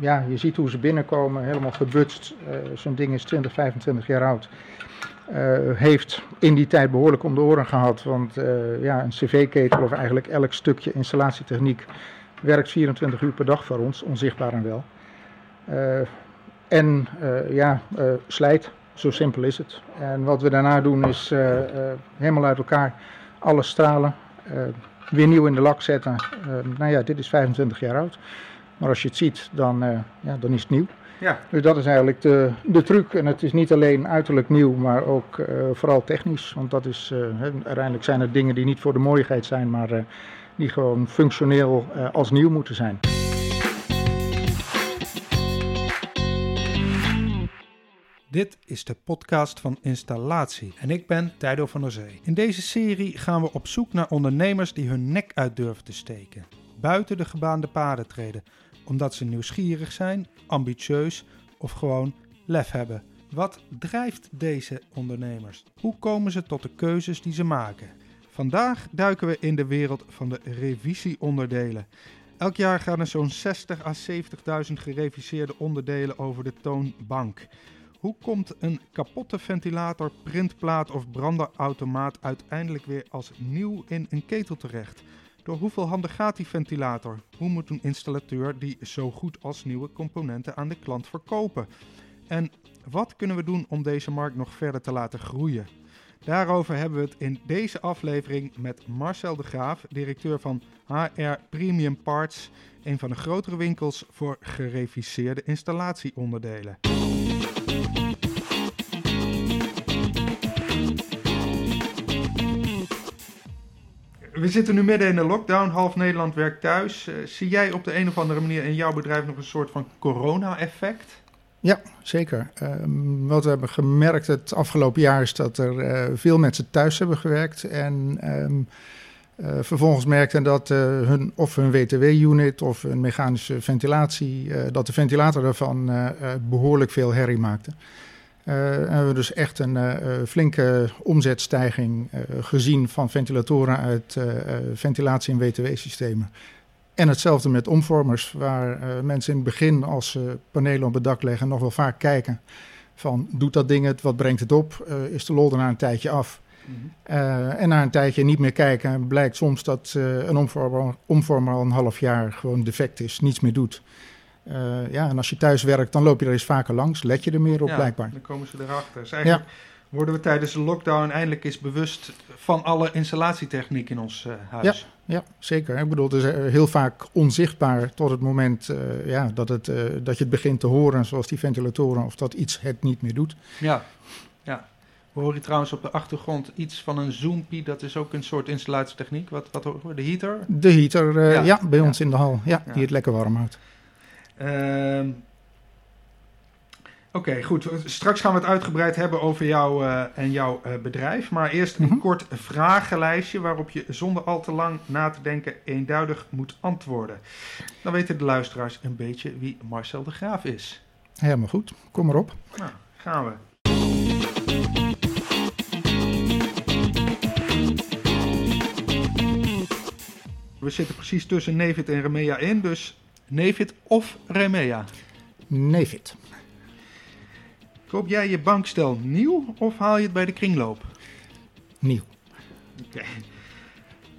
ja, je ziet hoe ze binnenkomen, helemaal gebutst. Zo'n ding is 20, 25 jaar oud. heeft in die tijd behoorlijk om de oren gehad. Want ja, een cv-ketel of eigenlijk elk stukje installatietechniek werkt 24 uur per dag voor ons, onzichtbaar en wel. en ja, slijt, zo simpel is het. En wat we daarna doen is helemaal uit elkaar alle stralen weer nieuw in de lak zetten. nou ja, dit is 25 jaar oud. Maar als je het ziet, dan, uh, ja, dan is het nieuw. Ja. Dus dat is eigenlijk de, de truc. En het is niet alleen uiterlijk nieuw, maar ook uh, vooral technisch. Want dat is, uh, uiteindelijk zijn er dingen die niet voor de mooiigheid zijn, maar die gewoon functioneel als nieuw moeten zijn. Dit is de podcast van Installatie en ik ben Tijdo van der Zee. In deze serie gaan we op zoek naar ondernemers die hun nek uit durven te steken, buiten de gebaande paden treden, omdat ze nieuwsgierig zijn, ambitieus of gewoon lef hebben. Wat drijft deze ondernemers? Hoe komen ze tot de keuzes die ze maken? Vandaag duiken we in de wereld van de revisieonderdelen. Elk jaar gaan er zo'n 60 à 70.000 gereviseerde onderdelen over de toonbank. Hoe komt een kapotte ventilator, printplaat of branderautomaat uiteindelijk weer als nieuw in een ketel terecht? Door hoeveel handen gaat die ventilator? Hoe moet een installateur die zo goed als nieuwe componenten aan de klant verkopen? En wat kunnen we doen om deze markt nog verder te laten groeien? Daarover hebben we het in deze aflevering met Marcel de Graaf, directeur van HR Premium Parts, een van de grotere winkels voor gereviseerde installatieonderdelen. We zitten nu midden in de lockdown. Half Nederland werkt thuis. Uh, zie jij op de een of andere manier in jouw bedrijf nog een soort van corona-effect? Ja, zeker. Um, wat we hebben gemerkt het afgelopen jaar is dat er uh, veel mensen thuis hebben gewerkt. En um, uh, vervolgens merkten dat hun, of hun WTW-unit of hun mechanische ventilatie, dat de ventilator daarvan behoorlijk veel herrie maakte. Uh, hebben we dus echt een uh, flinke omzetstijging gezien van ventilatoren uit ventilatie- en WTW-systemen. En hetzelfde met omvormers, waar mensen in het begin als ze panelen op het dak leggen nog wel vaak kijken van doet dat ding het, wat brengt het op, is de lol er na een tijdje af. Mm -hmm. en na een tijdje niet meer kijken, blijkt soms dat een omvormer, omvormer al een half jaar gewoon defect is, niets meer doet. Uh, ja, en als je thuis werkt, dan loop je er eens vaker langs. Let je er meer op, ja, blijkbaar. Dan komen ze erachter. Dus eigenlijk ja. worden we tijdens de lockdown eindelijk eens bewust van alle installatietechniek in ons uh, huis. Ja, ja, zeker. Ik bedoel, het is eh, heel vaak onzichtbaar tot het moment uh, ja, dat, het, dat je het begint te horen, zoals die ventilatoren, of dat iets het niet meer doet. Ja, ja. We horen trouwens op de achtergrond iets van een zoompie. Dat is ook een soort installatietechniek. Wat, wat horen we? De heater? De heater, ja. ja. bij ons in de hal. Ja, die het lekker warm houdt. Uh, Oké, okay, goed. Straks gaan we het uitgebreid hebben over jou uh, en jouw uh, bedrijf. Maar eerst een mm -hmm. kort vragenlijstje waarop je zonder al te lang na te denken eenduidig moet antwoorden. Dan weten de luisteraars een beetje wie Marcel de Graaf is. Helemaal goed. Kom maar op. Nou, gaan we. We zitten precies tussen Nevid en Remea in, dus Nevid of Remea? Nevid. Koop jij je bankstel nieuw of haal je het bij de kringloop? Nieuw. Oké.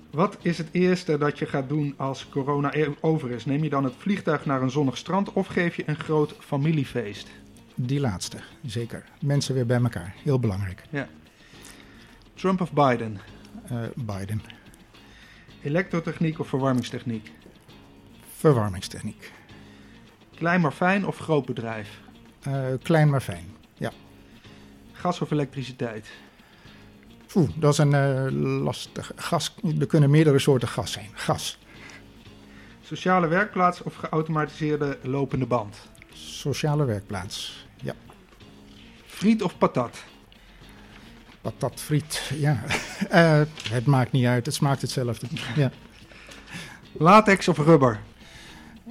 Wat is het eerste dat je gaat doen als corona e- over is? Neem je dan het vliegtuig naar een zonnig strand of geef je een groot familiefeest? Die laatste, zeker. Mensen weer bij elkaar. Heel belangrijk. Ja. Trump of Biden? Uh, Biden. Elektrotechniek of verwarmingstechniek? Verwarmingstechniek. Klein maar fijn of groot bedrijf? Uh, klein maar fijn, ja. Gas of elektriciteit? Oeh, dat is een uh, lastig. Gas, er kunnen meerdere soorten gas zijn. Gas. Sociale werkplaats of geautomatiseerde lopende band? Sociale werkplaats, ja. Friet of patat? Patat, friet, ja. uh, het maakt niet uit, het smaakt hetzelfde. Ja. Latex of rubber?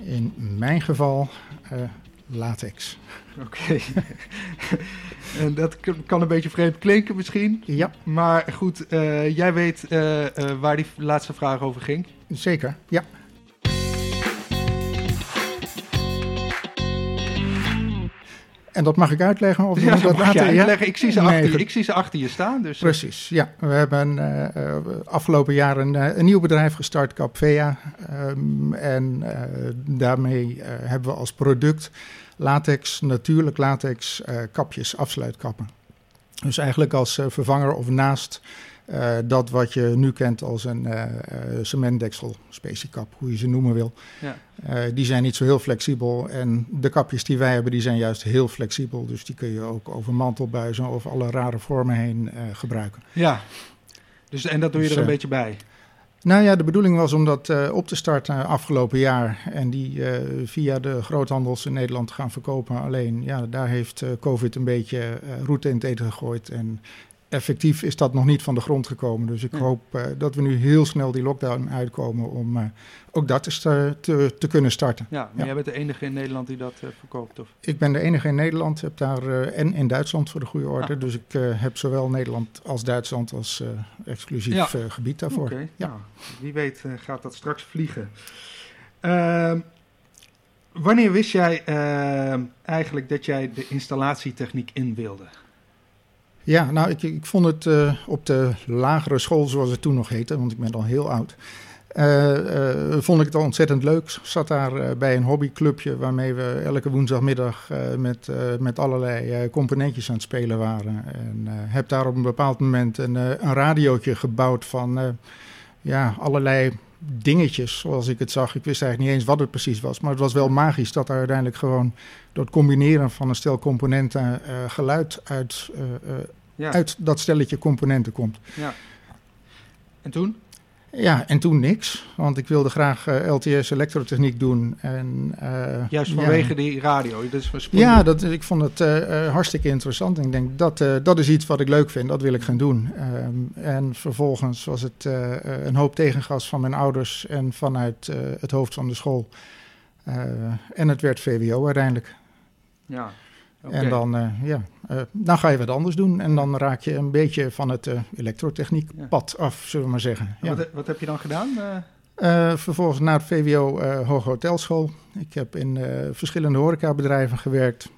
In mijn geval uh, latex. Oké. en dat kan een beetje vreemd klinken misschien. Ja. Maar goed, uh, jij weet uh, waar die laatste vraag over ging. Zeker, ja. En dat mag ik uitleggen? Of ja, dat later? uitleggen. Ik, zie ze Nee, achter, ik zie ze achter je staan. Dus, eh, Precies, ja. We hebben eh, eh, afgelopen jaar een, een nieuw bedrijf gestart, Capvea. Ehm, en daarmee hebben we als product latex, natuurlijk latex, kapjes, afsluitkappen. Dus eigenlijk als vervanger of naast eh, dat wat je nu kent als een eh eh, cementdeksel, speciekap, hoe je ze noemen wil. Ja. Die zijn niet zo heel flexibel. En de kapjes die wij hebben, die zijn juist heel flexibel. Dus die kun je ook over mantelbuizen of alle rare vormen heen gebruiken. ja. Dus, en dat doe je Dus, er een eh, beetje bij. Nou ja, de bedoeling was om dat op te starten afgelopen jaar. En die via de groothandels in Nederland te gaan verkopen. Alleen, ja, daar heeft COVID een beetje route in het eten gegooid. En effectief is dat nog niet van de grond gekomen. Dus ik Ja. hoop eh, dat we nu heel snel die lockdown uitkomen om eh, ook dat eens te, te, te kunnen starten. Ja, maar ja. jij bent de enige in Nederland die dat eh, verkoopt, of? Ik ben de enige in Nederland, heb daar, eh, en in Duitsland voor de goede orde. Ah. Dus ik eh, heb zowel Nederland als Duitsland als eh, exclusief Ja. eh, gebied daarvoor. Oké, Ja. nou, wie weet eh, gaat dat straks vliegen. Ehm, wanneer wist jij ehm, eigenlijk dat jij de installatietechniek in wilde? Ja, nou, ik, ik vond het eh, op de lagere school, zoals het toen nog heette, want ik ben al heel oud, eh, eh, vond ik het ontzettend leuk. Zat daar bij een hobbyclubje waarmee we elke woensdagmiddag met, met allerlei componentjes aan het spelen waren. En heb daar op een bepaald moment een, een radiootje gebouwd van ja, allerlei dingetjes, zoals ik het zag. Ik wist eigenlijk niet eens wat het precies was, maar het was wel magisch dat er uiteindelijk gewoon door het combineren van een stel componenten eh, geluid uit, eh, eh, Ja. uit dat stelletje componenten komt. ja. En toen? Ja, en toen niks, want ik wilde graag eh, LTS elektrotechniek doen. En, eh, Juist ja. vanwege die radio. Dat is Ja, dat, ik vond het eh, hartstikke interessant. En ik denk, dat, dat is iets wat ik leuk vind, dat wil ik gaan doen. Ehm, en vervolgens was het een hoop tegengas van mijn ouders en vanuit het hoofd van de school. En het werd VWO uiteindelijk. Ja. En dan, eh, ja, eh, dan ga je wat anders doen. En dan raak je een beetje van het eh elektrotechniek Ja. pad af, zullen we maar zeggen. Ja. Wat, wat heb je dan gedaan? Vervolgens naar het VWO Hoge Hotelschool. Ik heb in verschillende horecabedrijven gewerkt.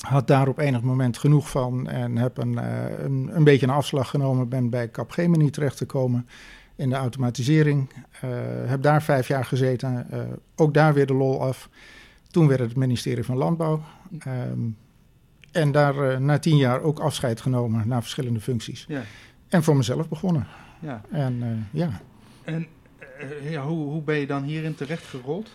Had daar op enig moment genoeg van en heb een, een, een beetje een afslag genomen. Ben bij Capgemini terechtgekomen in de automatisering. Heb daar vijf jaar gezeten. Ook daar weer de lol af. Toen werd het het ministerie van Landbouw. Ehm, en daar eh, na tien jaar ook afscheid genomen naar verschillende functies. ja. En voor mezelf begonnen. ja. En eh, ja... En eh, ja, hoe, hoe ben je dan hierin terecht gerold?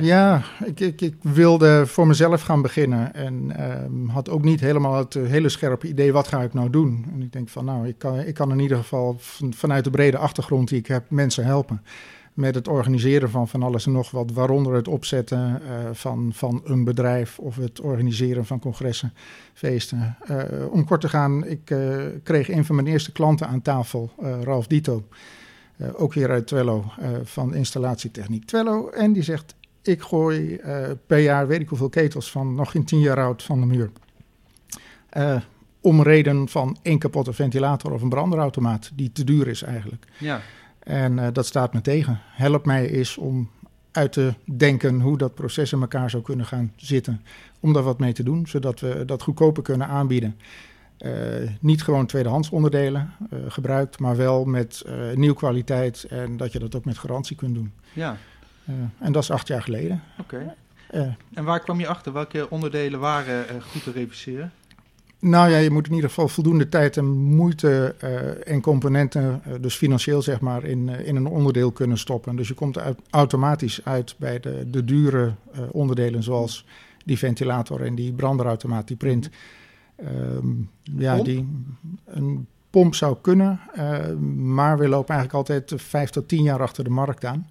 Ja, ik, ik, ik wilde voor mezelf gaan beginnen en ehm, had ook niet helemaal het hele scherpe idee wat ga ik nou doen. En ik denk van nou, ik kan, ik kan in ieder geval van- vanuit de brede achtergrond die ik heb mensen helpen met het organiseren van van alles en nog wat, waaronder het opzetten eh, van, van een bedrijf of het organiseren van congressen, feesten. Eh, om kort te gaan, ik eh, kreeg een van mijn eerste klanten aan tafel, Ralf Dito. Ook hier uit Twello, van installatietechniek Twello. En die zegt, ik gooi per jaar weet ik hoeveel ketels van nog geen tien jaar oud van de muur. Om reden van één kapotte ventilator of een branderautomaat, die te duur is eigenlijk. Ja. En eh, dat staat me tegen. Help mij eens om uit te denken hoe dat proces in elkaar zou kunnen gaan zitten. Om daar wat mee te doen, zodat we dat goedkoper kunnen aanbieden. Eh, niet gewoon tweedehands onderdelen eh, gebruikt, maar wel met nieuw kwaliteit en dat je dat ook met garantie kunt doen. Ja, en dat is acht jaar geleden. oké. En waar kwam je achter? Welke onderdelen waren goed te reviseren? Nou ja, je moet in ieder geval voldoende tijd en moeite eh, en componenten, eh, dus financieel zeg maar, in, eh, in een onderdeel kunnen stoppen. Dus je komt uit- automatisch uit bij de, de dure onderdelen zoals die ventilator en die branderautomaat, die print. Ehm, ja, pomp? die, een pomp zou kunnen, maar we lopen eigenlijk altijd vijf tot tien jaar achter de markt aan.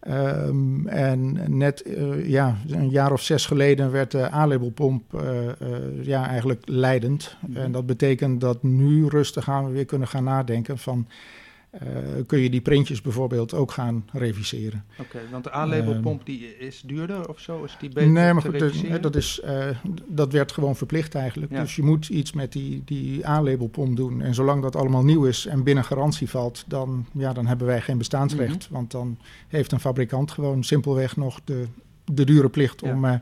Ehm, en net eh, ja, een jaar of zes geleden werd de A-labelpomp eh, eh, ja, eigenlijk leidend. Mhm. En dat betekent dat nu rustig gaan we weer kunnen gaan nadenken van... eh, kun je die printjes bijvoorbeeld ook gaan reviseren? Oké, want de A-labelpomp die is duurder of zo? Is die beter Ehm. nee, maar goed, dat, is, eh, dat werd gewoon verplicht eigenlijk. Ja. Dus je moet iets met die, die A-labelpomp doen. En zolang dat allemaal nieuw is en binnen garantie valt, dan, ja, dan hebben wij geen bestaansrecht. Mhm. Want dan heeft een fabrikant gewoon simpelweg nog de, de dure plicht Ja. om, eh,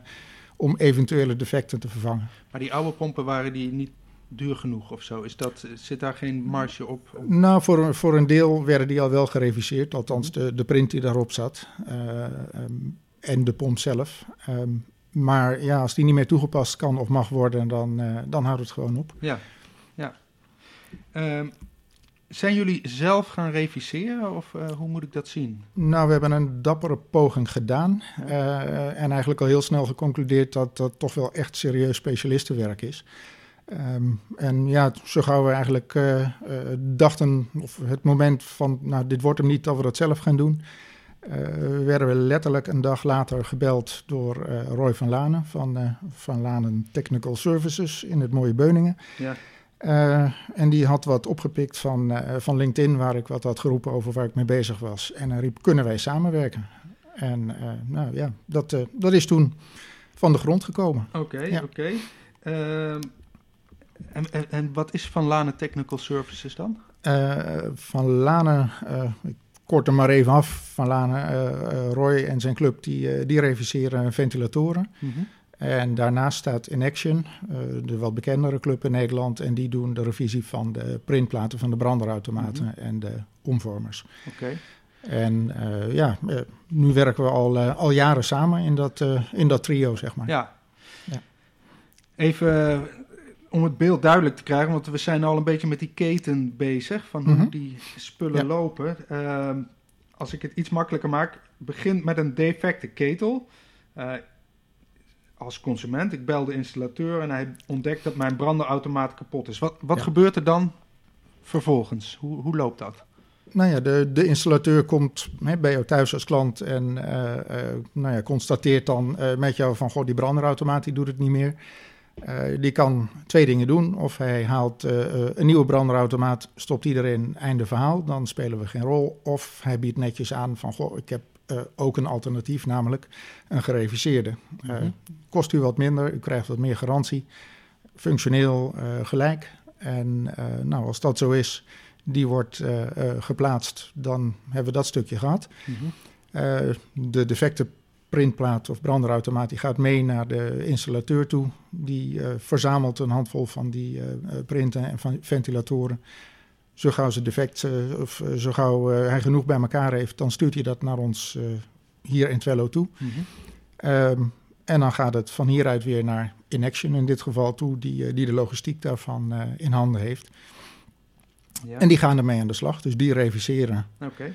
om eventuele defecten te vervangen. Maar die oude pompen waren die niet duur genoeg of zo? Is dat, zit daar geen marge op? Nou, voor, een- voor een deel werden die al wel gereviseerd, althans de, de print die daarop zat eh, ehm, en de pomp zelf. Ehm, maar ja, als die niet meer toegepast kan of mag worden, dan, eh, dan houdt het gewoon op. Ja, ja. Ehm, zijn jullie zelf gaan reviseren of eh, hoe moet ik dat zien? Nou, we hebben een dappere poging gedaan Ja. en eigenlijk al heel snel geconcludeerd dat dat toch wel echt serieus specialistenwerk is. Ehm, en ja, zo gauw we eigenlijk eh, eh, dachten, of het moment van, nou, dit wordt hem niet, dat we dat zelf gaan doen, eh, werden we letterlijk een dag later gebeld door Roy van Lanen van Van Lanen Technical Services in het mooie Beuningen. Ja. En die had wat opgepikt van, van LinkedIn, waar ik wat had geroepen over waar ik mee bezig was. En hij riep, kunnen wij samenwerken? En nou ja, dat, dat is toen van de grond gekomen. Oké, Ja. oké. Ehm, en, en, en wat is Van Lane Technical Services dan? Eh, van Lanen, eh, ik kort hem maar even af, Van Lanen, eh, Roy en zijn club, die, die reviseren ventilatoren. En daarnaast staat Inaction, eh de wat bekendere club in Nederland. En die doen de revisie van de printplaten van de branderautomaten en de omvormers. Oké. En ja, nu werken we al, al jaren samen in dat, in dat trio, zeg maar. Ja. Ja. Even om het beeld duidelijk te krijgen, want we zijn al een beetje met die keten bezig, van hoe Mhm. die spullen Ja. lopen. Ehm, als ik het iets makkelijker maak, begint met een defecte ketel. Eh, als consument, ik bel de installateur en hij ontdekt dat mijn branderautomaat kapot is. Wat, wat Ja. gebeurt er dan vervolgens? Hoe, hoe loopt dat? Nou ja, de, de installateur komt bij jou thuis als klant en eh, eh, nou ja, constateert dan met jou van... ...goh, die branderautomaat die doet het niet meer. Eh, die kan twee dingen doen. Of hij haalt eh, eh, een nieuwe branderautomaat, stopt die erin, einde verhaal. Dan spelen we geen rol. Of hij biedt netjes aan van, goh, ik heb ook een alternatief, namelijk een gereviseerde. Mhm. kost u wat minder, u krijgt wat meer garantie. Functioneel gelijk. En nou, als dat zo is, die wordt geplaatst, dan hebben we dat stukje gehad. Eh, de defecte printplaat of branderautomaat die gaat mee naar de installateur toe. Die eh, verzamelt een handvol van die eh, eh, printen en van ventilatoren. Zo gauw ze defect, of zo gauw hij genoeg bij elkaar heeft, dan stuurt hij dat naar ons hier in Twello toe. Mhm. Ehm, en dan gaat het van hieruit weer naar Inaction in dit geval toe, die, die de logistiek daarvan in handen heeft. Ja. En die gaan ermee aan de slag, dus die reviseren. Oké.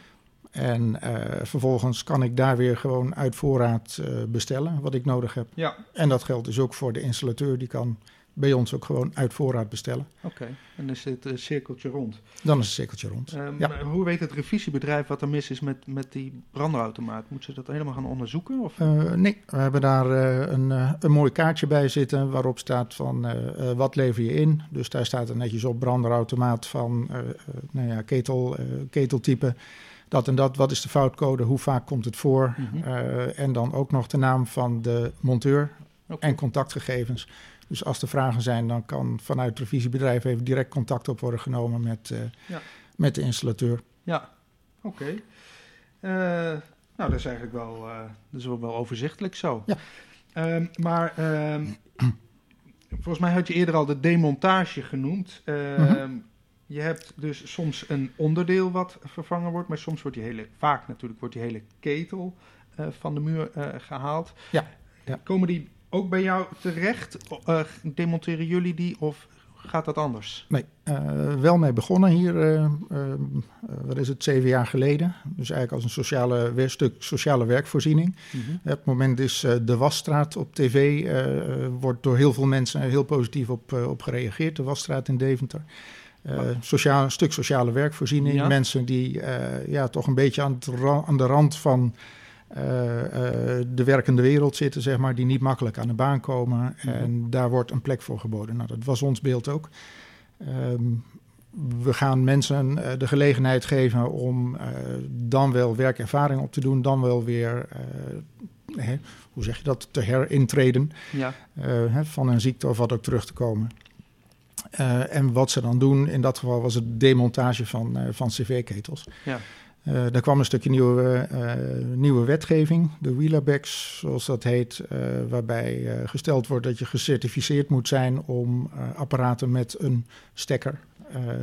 En eh, vervolgens kan ik daar weer gewoon uit voorraad eh, bestellen wat ik nodig heb. Ja, En dat geldt dus ook voor de installateur, die kan bij ons ook gewoon uit voorraad bestellen. oké. En dan is het een cirkeltje rond. Dan is het cirkeltje rond. Ehm, Ja. Hoe weet het revisiebedrijf wat er mis is met, met die branderautomaat? Moeten ze dat helemaal gaan onderzoeken? Of? Eh, nee, we hebben daar eh, een, eh, een mooi kaartje bij zitten waarop staat van eh, eh, wat lever je in. Dus daar staat er netjes op branderautomaat van eh, eh, nou ja, ketel, eh, keteltype. Dat en dat, wat is de foutcode, hoe vaak komt het voor. Mhm. Eh, en dan ook nog de naam van de monteur en contactgegevens. Dus als er vragen zijn, dan kan vanuit het revisiebedrijf even direct contact op worden genomen met, eh, Ja. met de installateur. Ja, oké. Eh, nou, dat is eigenlijk wel, dat is wel, wel overzichtelijk zo. Ja. Ehm, maar ehm, volgens mij had je eerder al de demontage genoemd. Ehm, Mhm. Je hebt dus soms een onderdeel wat vervangen wordt, maar soms wordt die hele, vaak natuurlijk, wordt die hele ketel eh, van de muur eh, gehaald. Ja, ja. Komen die ook bij jou terecht? Eh, demonteren jullie die of gaat dat anders? Nee, wel mee begonnen hier, wat is het, zeven jaar geleden. Dus eigenlijk als een sociale, weer- stuk sociale werkvoorziening. Op het moment is de Wasstraat op tv, wordt door heel veel mensen heel positief op, op gereageerd. De Wasstraat in Deventer. Eh, sociaal, een stuk sociale werkvoorziening. Ja. Mensen die eh, ja, toch een beetje aan, ra- aan de rand van eh, de werkende wereld zitten, zeg maar, die niet makkelijk aan de baan komen. Mhm. En daar wordt een plek voor geboden. Nou, dat was ons beeld ook. Ehm, we gaan mensen de gelegenheid geven om dan wel werkervaring op te doen, dan wel weer, hè, hoe zeg je dat, te herintreden Ja, hè, van een ziekte of wat ook terug te komen. Eh, en wat ze dan doen, in dat geval was het demontage van, eh, van cv-ketels. Ja. Uh, er kwam een stukje nieuwe, nieuwe wetgeving, de Wheelabex, zoals dat heet, waarbij gesteld wordt dat je gecertificeerd moet zijn om apparaten met een stekker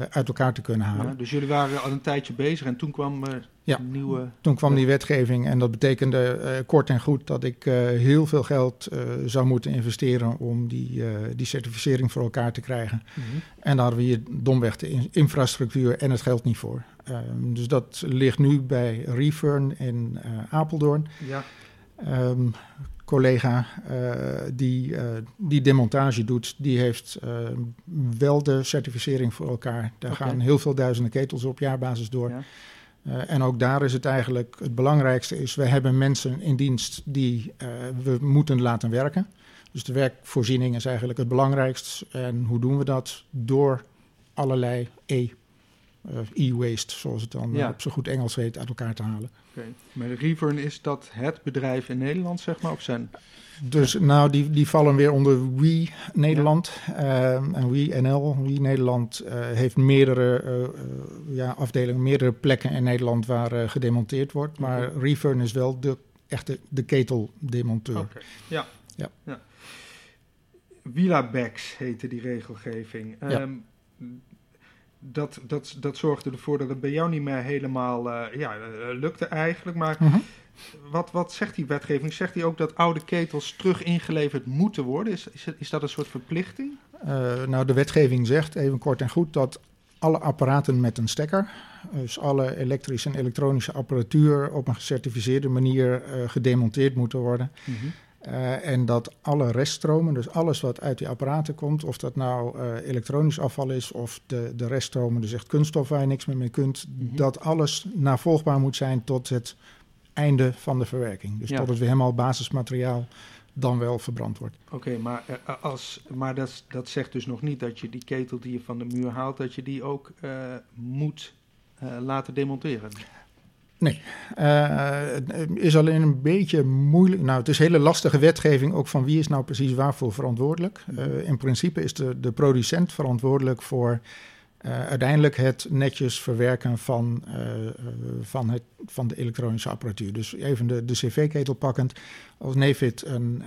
uit elkaar te kunnen halen. Ja, dus jullie waren al een tijdje bezig en toen kwam ja, nieuwe... toen kwam die wetgeving en dat betekende kort en goed dat ik heel veel geld zou moeten investeren om die, die certificering voor elkaar te krijgen. Mm -hmm. En daar hadden we hier domweg de infrastructuur en het geld niet voor. Um, dus dat ligt nu bij Refurn in Apeldoorn. Ja. Um, collega uh, die uh, die demontage doet, die heeft wel de certificering voor elkaar. Daar okay. gaan heel veel duizenden ketels op jaarbasis door. Ja. en ook daar is het eigenlijk het belangrijkste is, we hebben mensen in dienst die we moeten laten werken. Dus de werkvoorziening is eigenlijk het belangrijkst. En hoe doen we dat? Door allerlei e e-waste, zoals het dan ja. op zo goed Engels heet, uit elkaar te halen. Okay. Maar Revern is dat het bedrijf in Nederland, zeg maar, of zijn... Dus nou, die, die vallen weer onder We Nederland. Ja. Uh, en We NL, We Nederland, uh, heeft meerdere ja, afdelingen, meerdere plekken in Nederland waar gedemonteerd wordt. Maar okay. Revern is wel de echte de keteldemonteur. Okay. Ja. ja. ja. Wilabex heette die regelgeving. Ja. Um, dat, dat, dat zorgde ervoor dat het bij jou niet meer helemaal uh, ja, uh, lukte eigenlijk. Maar mhm. -huh. wat, wat zegt die wetgeving? Zegt hij ook dat oude ketels terug ingeleverd moeten worden? Is, is, is dat een soort verplichting? Uh, nou, de wetgeving zegt, even kort en goed, dat alle apparaten met een stekker, dus alle elektrische en elektronische apparatuur op een gecertificeerde manier gedemonteerd moeten worden. Mhm. Uh, en dat alle reststromen, dus alles wat uit die apparaten komt, of dat nou uh, elektronisch afval is of de, de reststromen, dus echt kunststof waar je niks meer mee kunt, mm -hmm. dat alles navolgbaar moet zijn tot het einde van de verwerking. Dus ja. tot het weer helemaal basismateriaal dan wel verbrand wordt. Oké, okay, maar, uh, als, maar dat, dat zegt dus nog niet dat je die ketel die je van de muur haalt, dat je die ook moet laten demonteren. Nee, het is alleen een beetje moeilijk. Nou, het is hele lastige wetgeving ook van wie is nou precies waarvoor verantwoordelijk. Uh, in principe is de, de producent verantwoordelijk voor uh, uiteindelijk het netjes verwerken van, van, het, van de elektronische apparatuur. Dus even de, de cv-ketel pakkend. Als Nefit een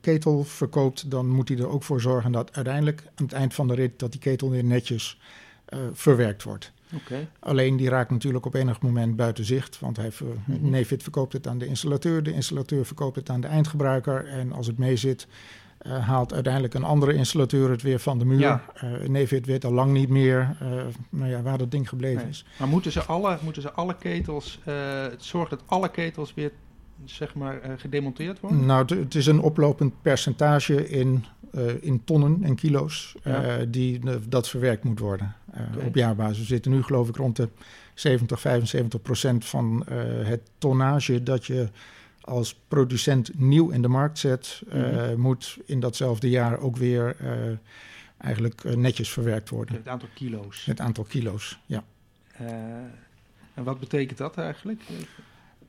ketel verkoopt, dan moet hij er ook voor zorgen dat uiteindelijk aan het eind van de rit dat die ketel weer netjes verwerkt wordt. Okay. Alleen die raakt natuurlijk op enig moment buiten zicht. Want hij ver, -hmm. Nefit verkoopt het aan de installateur. De installateur verkoopt het aan de eindgebruiker. En als het meezit, uh, haalt uiteindelijk een andere installateur het weer van de muur. Ja. Uh, Nefit weet al lang niet meer uh, nou ja, waar dat ding gebleven nee. is. Maar moeten ze alle, moeten ze alle ketels, zorgen dat alle ketels weer zeg maar, gedemonteerd worden? Nou, het is een oplopend percentage in in tonnen en kilo's ja. uh, die uh, dat verwerkt moet worden okay. op jaarbasis. We zitten nu geloof ik rond de 70, 75 procent van het tonnage dat je als producent nieuw in de markt zet, mm -hmm. moet in datzelfde jaar ook weer eigenlijk netjes verwerkt worden. Het aantal kilo's. Het aantal kilo's, ja. en wat betekent dat eigenlijk?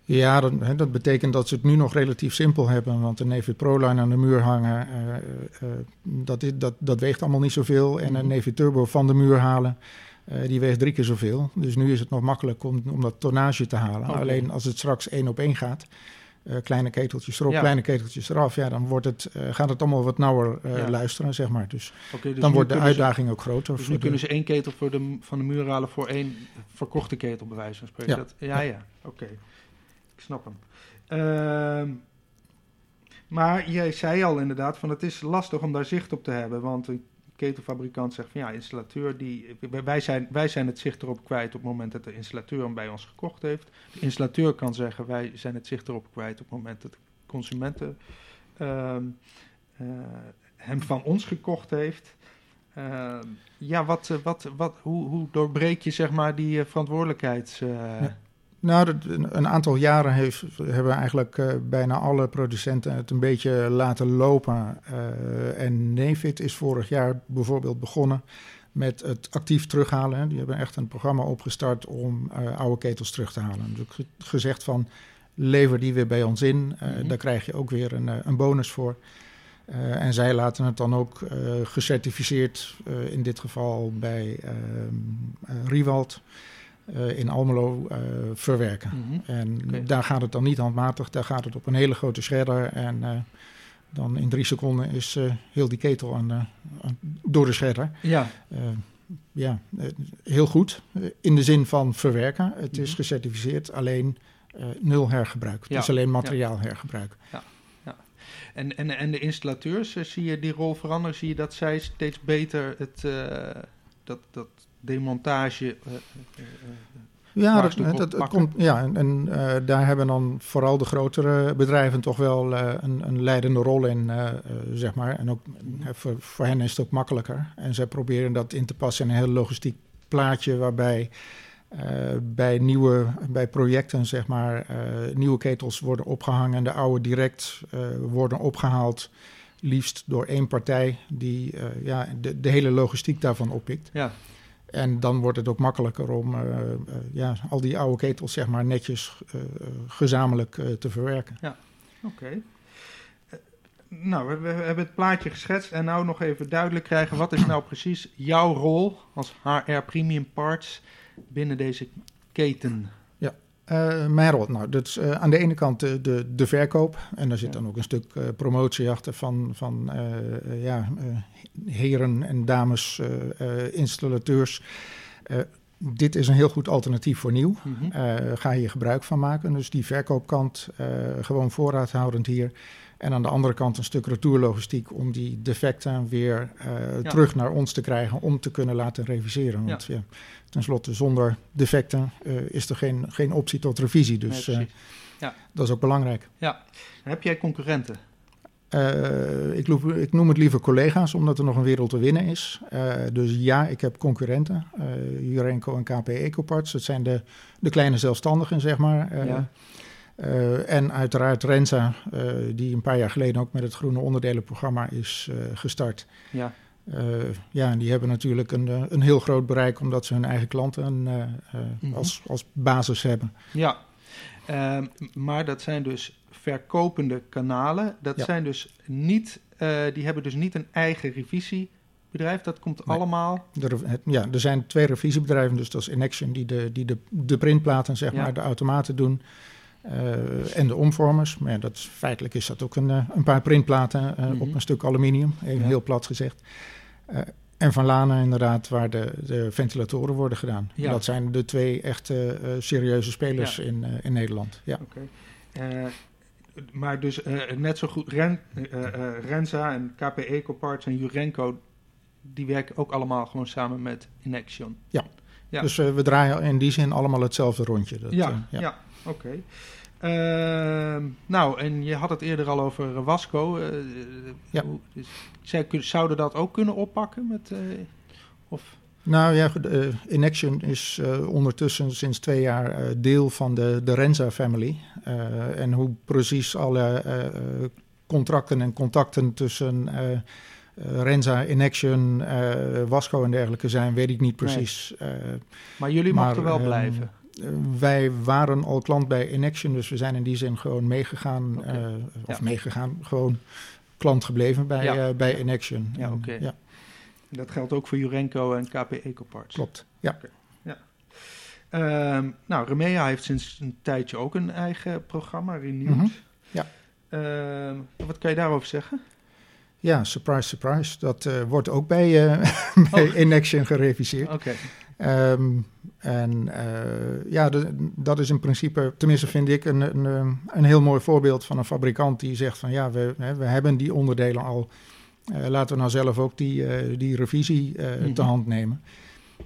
Ja, dat, hè, dat, betekent dat ze het nu nog relatief simpel hebben. Want een Nefit ProLine aan de muur hangen, uh, uh, dat, is, dat, dat weegt allemaal niet zoveel. En een mhm. Nefit Turbo van de muur halen, uh, die weegt drie keer zoveel. Dus nu is het nog makkelijk om, om dat tonnage te halen. Okay. Alleen als het straks één op één gaat, kleine keteltjes erop, ja. kleine keteltjes eraf... ja, dan wordt het, gaat het allemaal wat nauwer ja. luisteren, zeg maar. Dus, okay, dus dan wordt de uitdaging ze, ook groter. Dus nu kunnen ze één ketel voor de, van de muur halen voor één verkochte ketel, bij wijze van spreken? Ja, dat, ja, ja. oké. Okay. Ik snap hem. Uh, maar jij zei al inderdaad van het is lastig om daar zicht op te hebben. Want een ketelfabrikant zegt van ja, installateur die. Wij zijn, wij zijn het zicht erop kwijt op het moment dat de installateur hem bij ons gekocht heeft. De installateur kan zeggen wij zijn het zicht erop kwijt op het moment dat de consumenten uh, uh, hem van ons gekocht heeft. Uh, ja, wat, wat, wat, hoe, hoe doorbreek je zeg maar die verantwoordelijkheids... Ja. Nou, een aantal jaren heeft, hebben eigenlijk uh, bijna alle producenten het een beetje laten lopen. Uh, en Nefit is vorig jaar bijvoorbeeld begonnen met het actief terughalen. Die hebben echt een programma opgestart om uh, oude ketels terug te halen. Dus gezegd van, lever die weer bij ons in. Mm -hmm. Daar krijg je ook weer een, een bonus voor. en zij laten het dan ook gecertificeerd, in dit geval bij Riewald... in Almelo verwerken. Mhm. En daar gaat het dan niet handmatig, daar gaat het op een hele grote shredder. En dan in drie seconden is heel die ketel aan, aan- door de shredder. Ja, Eh, ja, eh, heel goed. Eh, in de zin van verwerken. Het is Mhm. gecertificeerd, alleen eh, nul hergebruik. Ja, Het is alleen materiaalhergebruik. en, en, en de installateurs, eh, zie je die rol veranderen? Zie je dat zij steeds beter het, eh, dat, dat demontage... eh, eh, eh, Ja, dat, komt, ja en, en daar hebben dan vooral de grotere bedrijven toch wel een, een leidende rol in, zeg maar. En ook voor, voor hen is het ook makkelijker. En zij proberen dat in te passen in een heel logistiek plaatje waarbij bij nieuwe bij projecten, zeg maar, nieuwe ketels worden opgehangen en de oude direct worden opgehaald. Liefst door één partij die ja, de, de hele logistiek daarvan oppikt. ja, En dan wordt het ook makkelijker om eh, eh, ja, al die oude ketels zeg maar, netjes eh, gezamenlijk te verwerken. oké. Eh, nou, we, we hebben het plaatje geschetst en nou nog even duidelijk krijgen... wat is nou precies jouw rol als HR Premium Parts binnen deze keten? Mijn rol, nou, dat is eh, aan de ene kant de, de, de verkoop. En daar zit dan ook een stuk eh, promotie achter van, van ja, heren en dames installateurs. Dit is een heel goed alternatief voor nieuw. Mhm. Ga hier gebruik van maken. Dus die verkoopkant gewoon voorraadhoudend hier. En aan de andere kant een stuk retourlogistiek om die defecten weer eh, Ja. terug naar ons te krijgen om te kunnen laten reviseren. Want ja. ten slotte zonder defecten eh, is er geen, geen optie tot revisie. Dus eh, precies. dat is ook belangrijk. Heb jij concurrenten? Ik, loop- ik noem het liever collega's, omdat er nog een wereld te winnen is. Dus ja, ik heb concurrenten. eh Jurenco en KP Ecoparts. Dat zijn de, de kleine zelfstandigen, zeg maar. Ja. Eh, en uiteraard Renza, eh, die een paar jaar geleden ook met het groene onderdelenprogramma is eh, gestart. Ja, ja, en die hebben natuurlijk een, een heel groot bereik, omdat ze hun eigen klanten Mhm. als, als basis hebben. ja. Ehm, maar dat zijn dus verkopende kanalen. Dat Ja. zijn dus niet, die hebben dus niet een eigen revisiebedrijf. Dat komt Nee. allemaal. Er, ja, er zijn twee revisiebedrijven, dus dat is Inaction die de, die de, de printplaten, zeg Ja. maar, de automaten doen. Eh, en de omvormers. Maar ja, dat feitelijk is dat ook een, eh, een paar printplaten eh, Mhm. op een stuk aluminium, even Ja. heel plat gezegd. En van Lana inderdaad, waar de, de ventilatoren worden gedaan. Ja. Dat zijn de twee echte serieuze spelers in, in Nederland. Ja. Oké. Eh, maar dus net zo goed Ren, Renza en KP Ecoparts en Jurenco... die werken ook allemaal gewoon samen met Inaction. Ja. Dus we draaien in die zin allemaal hetzelfde rondje. Dat, ja, ja. oké. Nou, en je had het eerder al over eh, Wasco. eh, Ja. hoe- dus, zij zouden dat ook kunnen oppakken? Met, eh, of, Nou ja, eh, Inaction is eh, ondertussen sinds twee jaar eh, deel van de, de Renza family. Eh, en hoe precies alle eh, eh, contracten en contacten tussen eh, eh, Renza, Inaction, eh, Wasco en dergelijke zijn, weet ik niet precies. Eh, maar jullie Maar, mochten wel ehm, blijven. Wij waren al klant bij Inaction, dus we zijn in die zin gewoon meegegaan. Eh, of Ja. meegegaan, gewoon klant gebleven bij, Ja. eh, bij Inaction. Ja, oké. ja, Dat geldt ook voor Jurenco en KP Ecoparts. klopt. Ja. Ehm, nou, Remea heeft sinds een tijdje ook een eigen programma, Renewed. Mhm, ja. Ehm, wat kan je daarover zeggen? Ja, surprise, surprise. Dat eh, wordt ook bij, eh bij Oh. Inaction gereviseerd. Oké, Ehm, en eh, ja, de- dat is in principe, tenminste vind ik, een, een, een heel mooi voorbeeld van een fabrikant die zegt van ja, we, we hebben die onderdelen al. Laten we nou zelf ook die, die revisie Mhm. te hand nemen.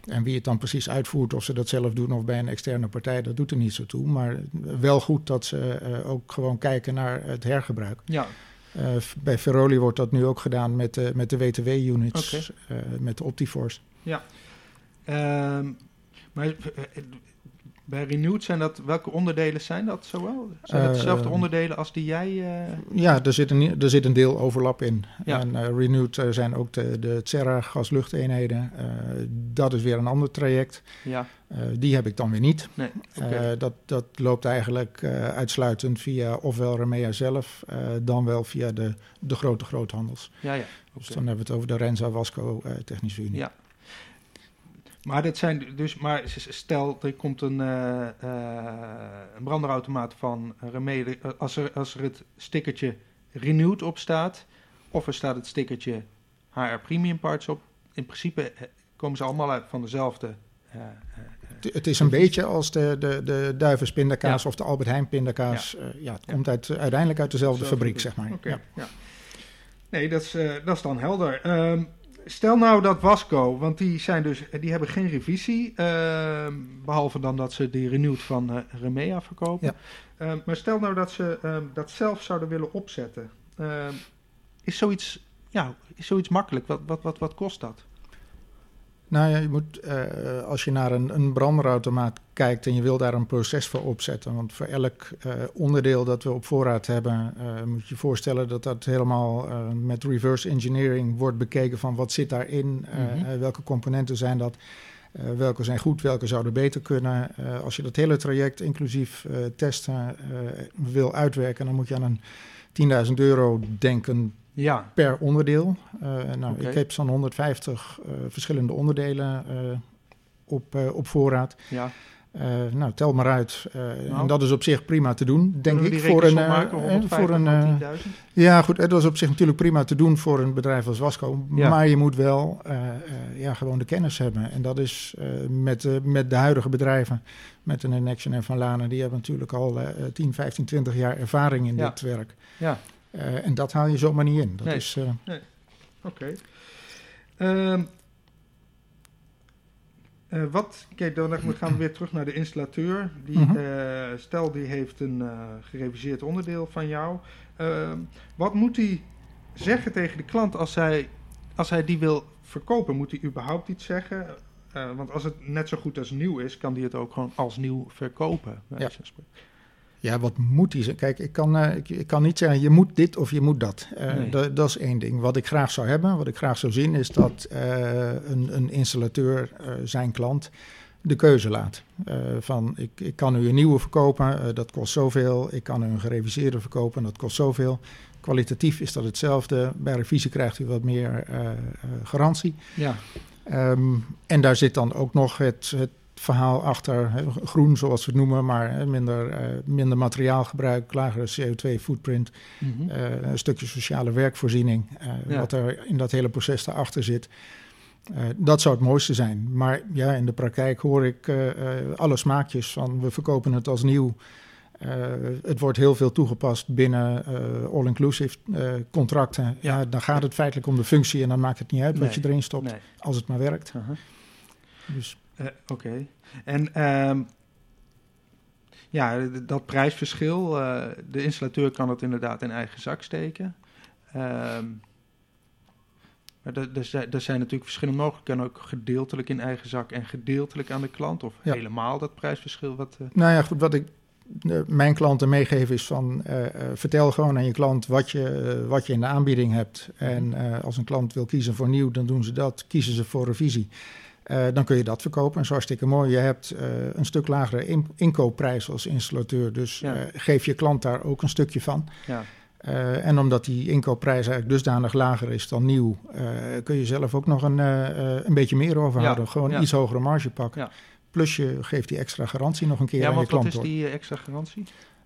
En wie het dan precies uitvoert, of ze dat zelf doen of bij een externe partij, dat doet er niet zo toe. Maar wel goed dat ze ook gewoon kijken naar het hergebruik. ja. Eh, bij Ferroli wordt dat nu ook gedaan met, de met de WTW-units, eh, met de Optiforce. Ehm, maar eh, bij Renewed zijn dat, welke onderdelen zijn dat zowel? Zijn dat dezelfde onderdelen als die jij... eh, Ja, er zit een, er zit een deel overlap in. Ja. En eh, Renewed eh, zijn ook de, de Serra gasluchteenheden. Dat is weer een ander traject. ja, die heb ik dan weer niet. nee, dat, dat loopt eigenlijk uitsluitend via ofwel Remea zelf, dan wel via de, de grote groothandels. ja, ja. Dus oké. dan hebben we het over de Renza Wasco Technische Unie. Ja. Maar dit zijn dus, maar stel er komt een, uh, een branderautomaat van Remede, als er, als er het stickertje renewed op staat, of er staat het stickertje HR Premium Parts op, in principe komen ze allemaal uit van dezelfde het is een beetje als de, de, de Duivens pindakaas of de Albert Heijn pindakaas. Ja, ja het komt uit, uiteindelijk uit dezelfde fabriek, zeg maar. Okay. Nee, dat is, uh, dat is dan helder. Um, stel nou dat Wasco, want die, zijn dus, die hebben geen revisie, uh, behalve dan dat ze die renewed van uh, Remea verkopen. Uh, maar stel nou dat ze dat zelf zouden willen opzetten. is, zoiets, ja, is zoiets makkelijk? Wat, wat, wat, wat kost dat? Nou ja, je moet, uh, als je naar een, een branderautomaat kijkt en je wil daar een proces voor opzetten. Want voor elk uh, onderdeel dat we op voorraad hebben, uh, moet je je voorstellen dat dat helemaal met reverse engineering wordt bekeken van wat zit daarin, mm -hmm. welke componenten zijn dat. welke zijn goed, welke zouden beter kunnen. als je dat hele traject inclusief testen wil uitwerken, dan moet je aan een 10.000 euro denken ja. per onderdeel. Uh, nou, Ik heb zo'n 150 uh, verschillende onderdelen uh, op, op voorraad. Ja. nou, tel maar uit. Nou. En dat is op zich prima te doen, denk ik. voor een, maken, voor een Ja, goed. Dat is op zich natuurlijk prima te doen voor een bedrijf als Wasco. Ja. Maar je moet wel ja, gewoon de kennis hebben. En dat is met, met de huidige bedrijven, met een Nexion en Van Lanen, die hebben natuurlijk al 10, 15, 20 jaar ervaring in dit werk. Ja. Uh, en dat haal je zomaar niet in. Dat nee. is. Uh... Nee. Oké. Okay. Uh, uh, wat, kijk, dan gaan we weer terug naar de installateur. Die, mm -hmm. stel, die heeft een gereviseerd onderdeel van jou. Ehm, wat moet hij zeggen tegen de klant als hij, als hij die wil verkopen? Moet hij überhaupt iets zeggen? want als het net zo goed als nieuw is, kan hij het ook gewoon als nieuw verkopen. Ja. Ja, wat moet die zijn? Kijk, ik kan, uh, ik, ik, kan niet zeggen je moet dit of je moet dat. Uh, nee. Dat is één ding. Wat ik graag zou hebben, wat ik graag zou zien, is dat uh, een, een, installateur zijn klant de keuze laat. van ik, ik kan u een nieuwe verkopen, dat kost zoveel. Ik kan u een gereviseerde verkopen, dat kost zoveel. Kwalitatief is dat hetzelfde. Bij revisie krijgt u wat meer garantie. Ja. Um, en daar zit dan ook nog het, het verhaal achter. Groen, zoals we het noemen, maar minder, uh, minder materiaalgebruik, lagere CO2-footprint, mm -hmm. uh, een stukje sociale werkvoorziening, ja. wat er in dat hele proces daarachter zit. dat zou het mooiste zijn. Maar ja, in de praktijk hoor ik alle smaakjes van we verkopen het als nieuw. het wordt heel veel toegepast binnen all-inclusive contracten. Ja, dan gaat het feitelijk om de functie en dan maakt het niet uit nee. wat je erin stopt, nee. als het maar werkt. -huh. Dus Oké. Okay. En um, ja, dat prijsverschil, uh, de installateur kan het inderdaad in eigen zak steken. Um, maar er zijn natuurlijk verschillende mogelijkheden, ook gedeeltelijk in eigen zak en gedeeltelijk aan de klant, of ja. helemaal dat prijsverschil. Wat, uh... Nou ja, goed, wat ik mijn klanten meegeven is van uh, vertel gewoon aan je klant wat je, wat je in de aanbieding hebt. En als een klant wil kiezen voor nieuw, dan doen ze dat. Kiezen ze voor revisie. Uh, dan kun je dat verkopen. En zo hartstikke mooi. Je hebt uh, een stuk lagere in inkoopprijs als installateur. Dus ja. uh, geef je klant daar ook een stukje van. Ja. en omdat die inkoopprijs eigenlijk dusdanig lager is dan nieuw, kun je zelf ook nog een, een beetje meer overhouden. Ja. Gewoon iets hogere marge pakken. Plus je geeft die extra garantie nog een keer aan je klant. Ja, wat is die extra garantie?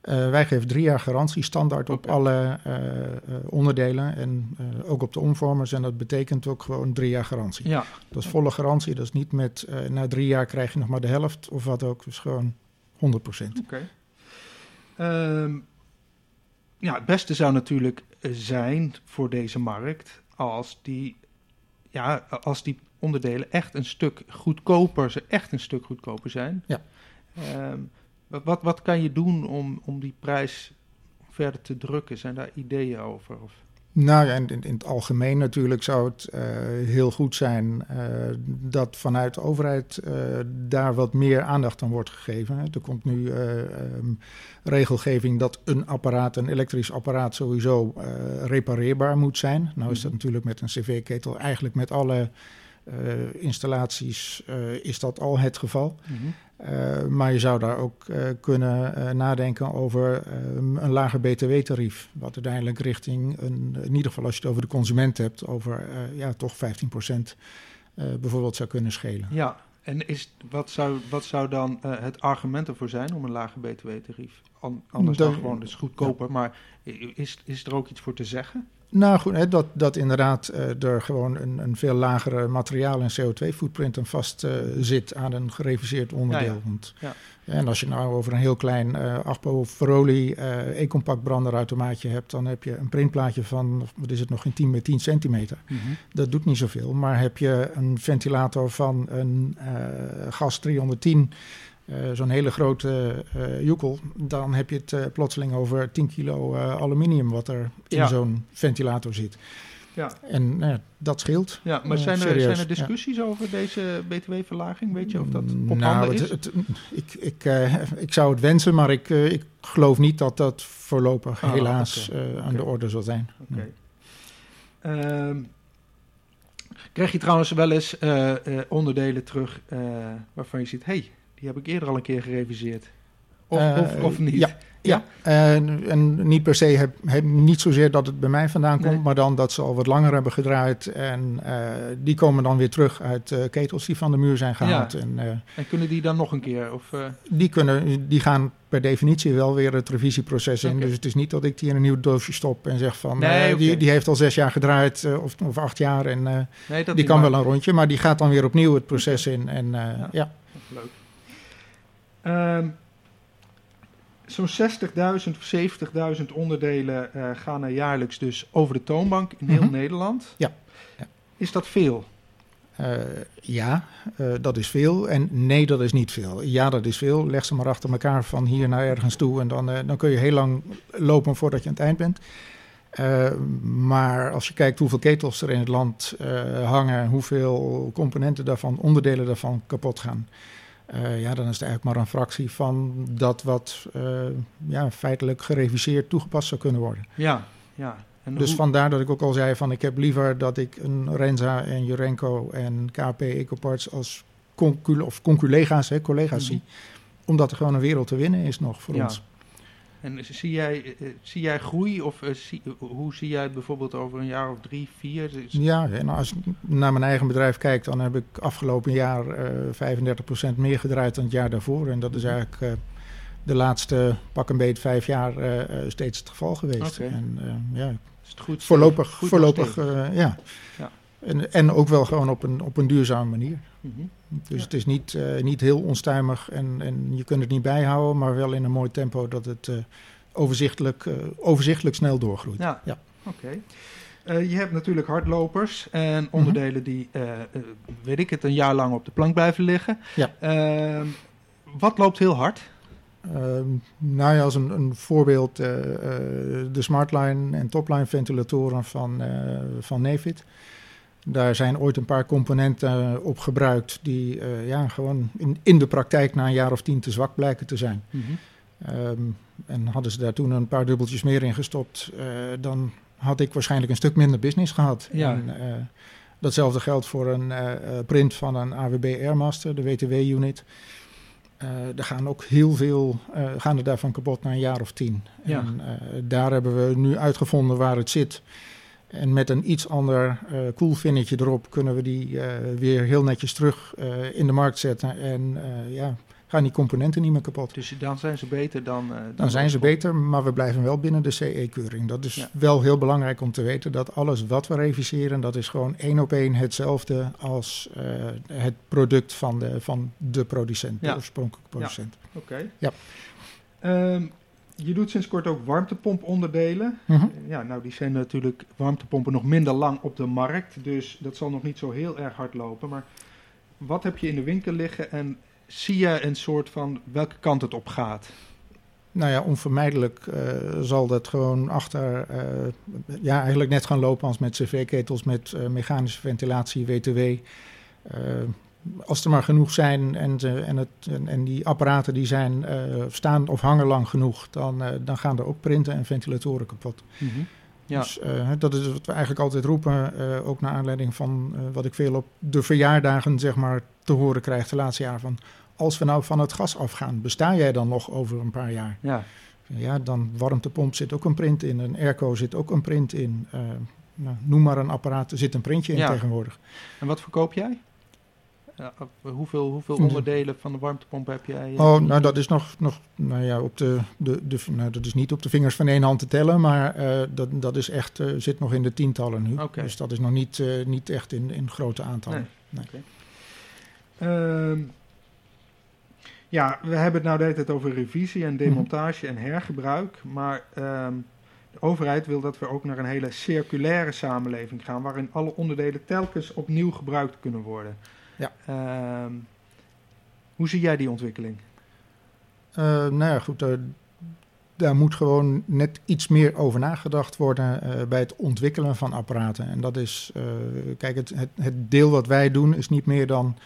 Uh, wij geven drie jaar garantie standaard op okay. alle uh, uh, onderdelen en ook op de omvormers. En dat betekent ook gewoon drie jaar garantie. Ja. Dat is volle garantie. Dat is niet met na drie jaar krijg je nog maar de helft of wat ook. Dus gewoon 100 procent. Oké. Okay. Um, ja, het beste zou natuurlijk zijn voor deze markt als die, ja, als die onderdelen echt een stuk goedkoper, ze echt een stuk goedkoper zijn. Ja. Um, wat, wat kan je doen om, om die prijs verder te drukken? Zijn daar ideeën over? Of? Nou ja, in, in, het algemeen natuurlijk zou het uh, heel goed zijn uh, dat vanuit de overheid uh, daar wat meer aandacht aan wordt gegeven. Er komt nu um, regelgeving dat een apparaat, een elektrisch apparaat, sowieso repareerbaar moet zijn. Nou is dat mhm. natuurlijk met een cv-ketel eigenlijk met alle installaties is dat al het geval. Mm -hmm. Uh, maar je zou daar ook uh, kunnen uh, nadenken over een lager btw-tarief. Wat uiteindelijk richting, een, in ieder geval als je het over de consument hebt, over ja, toch 15% bijvoorbeeld zou kunnen schelen. Ja, En is, wat, zou, wat zou dan het argument ervoor zijn om een lage btw-tarief? Anders dan gewoon, dus goedkoper, maar is, is er ook iets voor te zeggen? Nou goed, hè, dat, dat inderdaad uh, er gewoon een, een veel lagere materiaal- en CO2-footprint aan vast uh, zit aan een gereviseerd onderdeel. Ja, ja. Want, ja. En als je nou over een heel klein uh, Agpo Ferroli E-compact branderautomaatje hebt, dan heb je een printplaatje van, wat is het nog, in 10 bij 10 centimeter. Mm -hmm. Dat doet niet zoveel. Maar heb je een ventilator van een gas 310 uh, zo'n hele grote uh, joekel, dan heb je het uh, plotseling over 10 kilo aluminium wat er in ja. zo'n ventilator zit. Ja. En nou dat scheelt. Ja, maar zijn er, zijn er discussies ja. over deze btw-verlaging? Weet je of dat op nou, is? Het, het, ik, ik, ik zou het wensen, maar ik, ik geloof niet dat dat voorlopig ah, helaas okay. aan okay. de orde zal zijn. Okay. Uh, krijg je trouwens wel eens onderdelen terug waarvan je ziet... hey, die heb ik eerder al een keer gereviseerd. Of, uh, of, of, niet? Ja, ja. En, en, niet per se, heb, heb, niet zozeer dat het bij mij vandaan komt, nee. maar dan dat ze al wat langer hebben gedraaid. En uh, die komen dan weer terug uit uh, ketels die van de muur zijn gehaald. Ja. En, en, kunnen die dan nog een keer? Of, die, kunnen, die gaan per definitie wel weer het revisieproces in. Dus het is niet dat ik die in een nieuw doosje stop en zeg van nee, okay. die, die heeft al zes jaar gedraaid of, of acht jaar en nee, die kan wel een rondje, maar die gaat dan weer opnieuw het proces in. En ja. ja. Leuk. Um, Zo'n 60.000 of 70.000 onderdelen uh, gaan er jaarlijks dus over de toonbank in heel mm -hmm. Nederland. Ja. ja. Is dat veel? Uh, ja, uh, dat is veel. En nee, dat is niet veel. Ja, dat is veel. Leg ze maar achter elkaar van hier naar ergens toe. En dan, dan kun je heel lang lopen voordat je aan het eind bent. maar als je kijkt hoeveel ketels er in het land hangen, hoeveel componenten daarvan, onderdelen daarvan kapot gaan. Uh, ja, dan is het eigenlijk maar een fractie van dat wat uh, ja, feitelijk gereviseerd toegepast zou kunnen worden. Ja, ja. En dus hoe... vandaar dat ik ook al zei van ik heb liever dat ik een Renza en Jurenco en KP Ecoparts als concul of conculega's, hè, collega's mm -hmm. zie. Omdat er gewoon een wereld te winnen is nog voor ja. ons. En zie jij, uh, zie jij groei of zie, hoe zie jij het bijvoorbeeld over een jaar of drie, vier? Ja, en als ik naar mijn eigen bedrijf kijk, dan heb ik afgelopen jaar uh, 35% meer gedraaid dan het jaar daarvoor. En dat is eigenlijk de laatste pak een beet vijf jaar steeds het geval geweest. Okay. En ja, is het goed, voorlopig, goed voorlopig ja. ja. En, en ook wel gewoon op een, op een duurzame manier. Mm -hmm. Dus ja. het is niet, uh, niet heel onstuimig en, en je kunt het niet bijhouden, maar wel in een mooi tempo dat het uh, overzichtelijk, uh, overzichtelijk snel doorgroeit. Ja, ja. oké. Okay. je hebt natuurlijk hardlopers en onderdelen mm -hmm. die, weet ik het, een jaar lang op de plank blijven liggen. Ja. Ehm, wat loopt heel hard? nou ja, als een, een voorbeeld de Smartline en Topline ventilatoren van, van Nefit. Daar zijn ooit een paar componenten op gebruikt die uh, ja, gewoon in, in de praktijk na een jaar of tien te zwak blijken te zijn. Mm -hmm. um, en hadden ze daar toen een paar dubbeltjes meer in gestopt, uh, dan had ik waarschijnlijk een stuk minder business gehad. Ja. En, uh, datzelfde geldt voor een print van een AWB Airmaster, de WTW-unit. er gaan ook heel veel, gaan er daarvan kapot na een jaar of tien. Ja. En daar hebben we nu uitgevonden waar het zit. En met een iets ander uh, koelvinnetje erop kunnen we die uh, weer heel netjes terug uh, in de markt zetten. En ja, gaan die componenten niet meer kapot. Dus dan zijn ze beter dan... dan, dan zijn ze beter, maar we blijven wel binnen de CE-keuring. Dat is ja. wel heel belangrijk om te weten dat alles wat we reviseren, dat is gewoon één op één hetzelfde als het product van de, van de producent, ja. de oorspronkelijke producent. Ja. Oké. Okay. Ja. Um, je doet sinds kort ook warmtepomponderdelen. Mm -hmm. Ja, nou die zijn natuurlijk warmtepompen nog minder lang op de markt, dus dat zal nog niet zo heel erg hard lopen. Maar wat heb je in de winkel liggen en zie je een soort van welke kant het op gaat? Nou ja, onvermijdelijk uh, zal dat gewoon achter, uh, ja eigenlijk net gaan lopen als met cv-ketels met mechanische ventilatie, WTW als er maar genoeg zijn en, en, het, en, en, die apparaten die zijn, uh, staan of hangen lang genoeg, dan, uh, dan gaan er ook printen en ventilatoren kapot. Mm -hmm. ja. Dus uh, dat is wat we eigenlijk altijd roepen, ook naar aanleiding van wat ik veel op de verjaardagen zeg maar, te horen krijg de laatste jaren. Van, als we nou van het gas afgaan, besta jij dan nog over een paar jaar? Ja, ja dan warmtepomp zit ook een print in, een airco zit ook een print in. nou, noem maar een apparaat, er zit een printje in ja. tegenwoordig. En wat verkoop jij? Ja, hoeveel hoeveel onderdelen van de warmtepomp heb jij? Oh, nou dat is nog, nog nou ja, op de, de, de, nou, dat is niet op de vingers van één hand te tellen, maar dat, dat is echt, zit nog in de tientallen nu. Okay. Dus dat is nog niet, niet echt in, in grote aantallen. Nee. nee. Ehm, ja, we hebben het nou de hele tijd over revisie en demontage en hergebruik. Maar ehm, de overheid wil dat we ook naar een hele circulaire samenleving gaan, waarin alle onderdelen telkens opnieuw gebruikt kunnen worden. Ja. Ehm, hoe zie jij die ontwikkeling? Uh, nou ja, goed. Uh, daar moet gewoon net iets meer over nagedacht worden uh, bij het ontwikkelen van apparaten. En dat is, kijk, het, het, het, deel wat wij doen is niet meer dan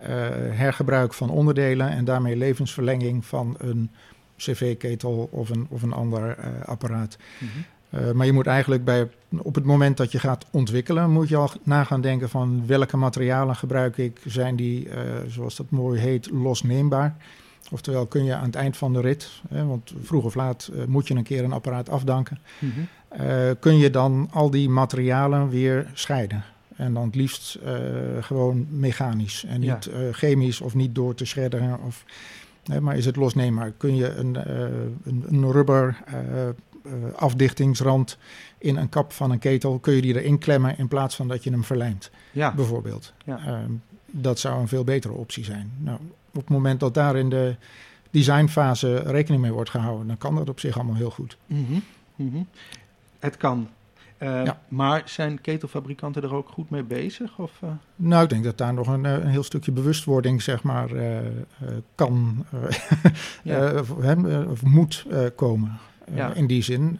uh, hergebruik van onderdelen en daarmee levensverlenging van een cv-ketel of een, of een ander uh, apparaat. Mm -hmm. Uh, maar je moet eigenlijk bij, op het moment dat je gaat ontwikkelen, moet je al na gaan denken van welke materialen gebruik ik. Zijn die, zoals dat mooi heet, losneembaar? Oftewel kun je aan het eind van de rit, hè, want vroeg of laat moet je een keer een apparaat afdanken, mm -hmm. kun je dan al die materialen weer scheiden. En dan het liefst gewoon mechanisch en niet ja. chemisch of niet door te shredderen. Of, nee, maar is het losneembaar? Kun je een, uh, een, een, rubber afdichtingsrand in een kap van een ketel, kun je die erin klemmen in plaats van dat je hem verlijmt, ja. bijvoorbeeld. Ja. Ehm, dat zou een veel betere optie zijn. Nou, op het moment dat daar in de designfase rekening mee wordt gehouden, dan kan dat op zich allemaal heel goed. Mm -hmm. Mm -hmm. Het kan. Uh, ja. Maar zijn ketelfabrikanten er ook goed mee bezig? Of, uh? Nou, ik denk dat daar nog een, eh, een heel stukje bewustwording zeg maar, uh, kan ja. of moet komen. Ja. In die zin.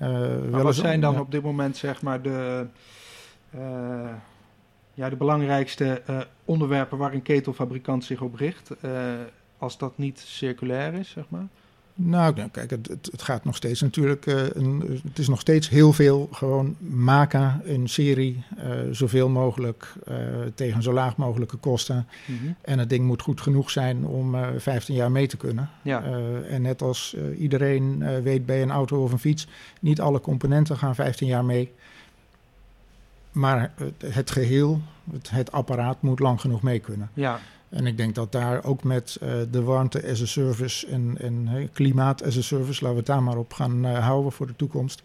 maar wat zijn dan op dit moment zeg maar, de, ja, de belangrijkste onderwerpen waar een ketelfabrikant zich op richt? als dat niet circulair is, zeg maar? Nou, kijk, het, het, gaat nog steeds natuurlijk. Uh, een, het is nog steeds heel veel gewoon maken in serie. Uh, zoveel mogelijk uh, tegen zo laag mogelijke kosten. Mm -hmm. En het ding moet goed genoeg zijn om 15 jaar mee te kunnen. Ja. en net als iedereen weet bij een auto of een fiets, niet alle componenten gaan 15 jaar mee. Maar het geheel, het, het apparaat moet lang genoeg mee kunnen. Ja. En ik denk dat daar ook met uh, de warmte as a service en, en hey, klimaat as a service, laten we het daar maar op gaan uh, houden voor de toekomst,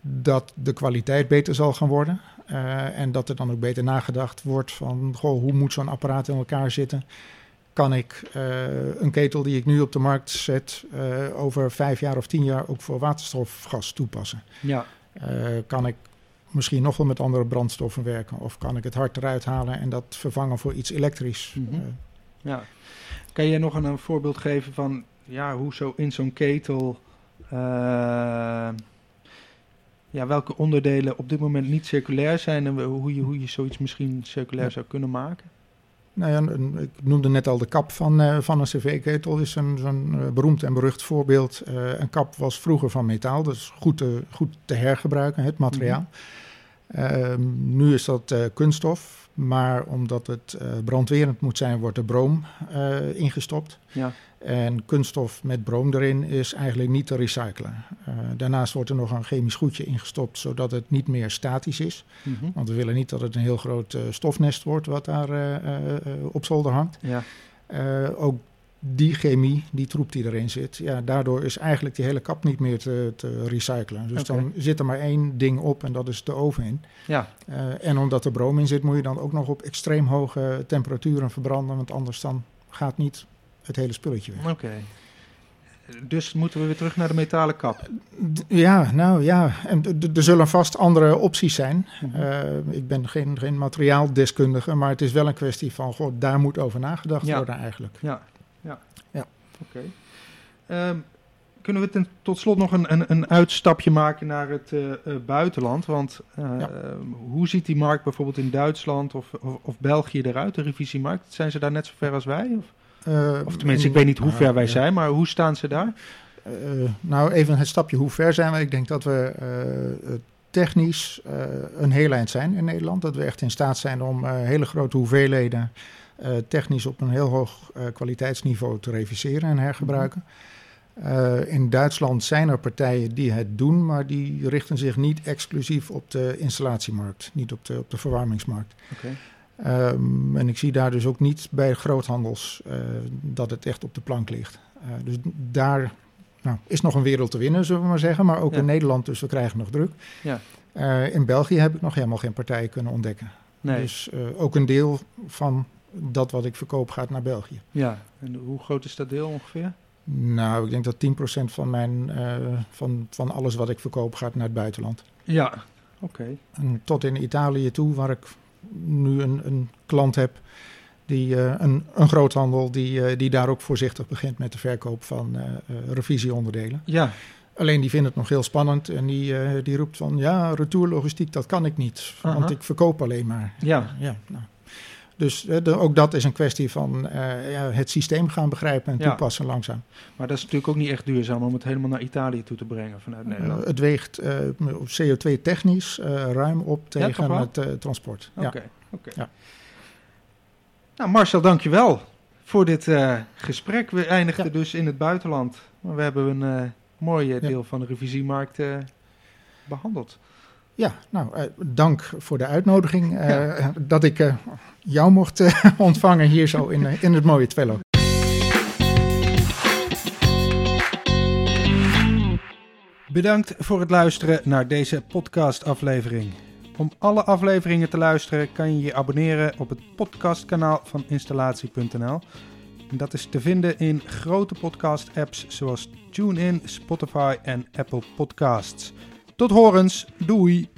dat de kwaliteit beter zal gaan worden. Uh, en dat er dan ook beter nagedacht wordt van, goh, hoe moet zo'n apparaat in elkaar zitten? Kan ik een ketel die ik nu op de markt zet over vijf jaar of tien jaar ook voor waterstofgas toepassen? Ja. kan ik misschien nog wel met andere brandstoffen werken? Of kan ik het hard eruit halen en dat vervangen voor iets elektrisch? Mm -hmm. uh, ja. Kan je nog een, een, voorbeeld geven van ja, hoe zo in zo'n ketel... Uh, ja, welke onderdelen op dit moment niet circulair zijn en hoe je, hoe je zoiets misschien circulair zou kunnen maken? Nou ja, ik noemde net al de kap van, uh, van een cv-ketel. is zo'n uh, beroemd en berucht voorbeeld. Uh, een kap was vroeger van metaal, dus goed te, goed te hergebruiken, het materiaal. Mm -hmm. nu is dat kunststof, maar omdat het brandwerend moet zijn, wordt er broom ingestopt. Ja. En kunststof met broom erin is eigenlijk niet te recyclen. Uh, daarnaast wordt er nog een chemisch goedje ingestopt, zodat het niet meer statisch is. Mm -hmm. Want we willen niet dat het een heel groot uh, stofnest wordt wat daar uh, op zolder hangt. Ja. ook die chemie, die troep die erin zit, ja, daardoor is eigenlijk die hele kap niet meer te, te recyclen. Dus okay. dan zit er maar één ding op en dat is de oven in. Ja. en omdat er broom in zit, moet je dan ook nog op extreem hoge temperaturen verbranden, want anders dan gaat niet het hele spulletje weg. Oké. Dus moeten we weer terug naar de metalen kap? Ja, nou ja. En er zullen vast andere opties zijn. Mm -hmm. uh, ik ben geen, geen materiaaldeskundige, maar het is wel een kwestie van, god, daar moet over nagedacht ja. worden eigenlijk. Ja, ja. ja. Oké. Okay. Um, kunnen we ten, tot slot nog een, een, een uitstapje maken naar het uh, uh, buitenland? Want uh, ja. hoe ziet die markt bijvoorbeeld in Duitsland of, of, of, België eruit, de revisiemarkt? Zijn ze daar net zo ver als wij? Of? Uh, of tenminste, ik weet niet hoe ver wij zijn, maar hoe staan ze daar? Uh, nou, even het stapje hoe ver zijn we. Ik denk dat we uh, technisch een heel eind zijn in Nederland. Dat we echt in staat zijn om hele grote hoeveelheden technisch op een heel hoog kwaliteitsniveau te reviseren en hergebruiken. Uh, in Duitsland zijn er partijen die het doen, maar die richten zich niet exclusief op de installatiemarkt, niet op de, op de verwarmingsmarkt. Okay. Ehm, en ik zie daar dus ook niet bij groothandels uh, dat het echt op de plank ligt. Uh, dus daar nou, is nog een wereld te winnen, zullen we maar zeggen. Maar ook Ja. in Nederland, dus we krijgen nog druk. Ja. Eh, in België heb ik nog helemaal geen partijen kunnen ontdekken. Nee. Dus eh, ook een deel van dat wat ik verkoop gaat naar België. Ja, en hoe groot is dat deel ongeveer? Nou, ik denk dat 10% van, mijn, eh, van, van alles wat ik verkoop gaat naar het buitenland. Ja, oké. En tot in Italië toe, waar ik nu een, een klant heb, die, eh, een, een groothandel, die, eh, die daar ook voorzichtig begint met de verkoop van eh, revisieonderdelen. Ja, Alleen die vindt het nog heel spannend en die, die roept van ja, retourlogistiek, dat kan ik niet, want ik verkoop alleen maar. ja, Ja, nou. Dus eh, ook dat is een kwestie van eh, ja, het systeem gaan begrijpen en Ja. toepassen langzaam. maar dat is natuurlijk ook niet echt duurzaam om het helemaal naar Italië toe te brengen vanuit Nederland. Eh, het weegt eh, CO2 technisch ruim op tegen het transport. Oké, oké. Ja. Nou, Marcel, dankjewel voor dit gesprek. We eindigden dus in het buitenland. Maar we hebben een mooi deel van de revisiemarkt eh, behandeld. Ja, nou, eh, dank voor de uitnodiging eh, Ja. dat ik eh, jou mocht ontvangen hier zo in, in het mooie Twello. Bedankt voor het luisteren naar deze podcastaflevering. Om alle afleveringen te luisteren kan je je abonneren op het podcastkanaal van installatie.nl. En Dat is te vinden in grote podcast-apps zoals TuneIn, Spotify en Apple Podcasts. Tot horens, doei!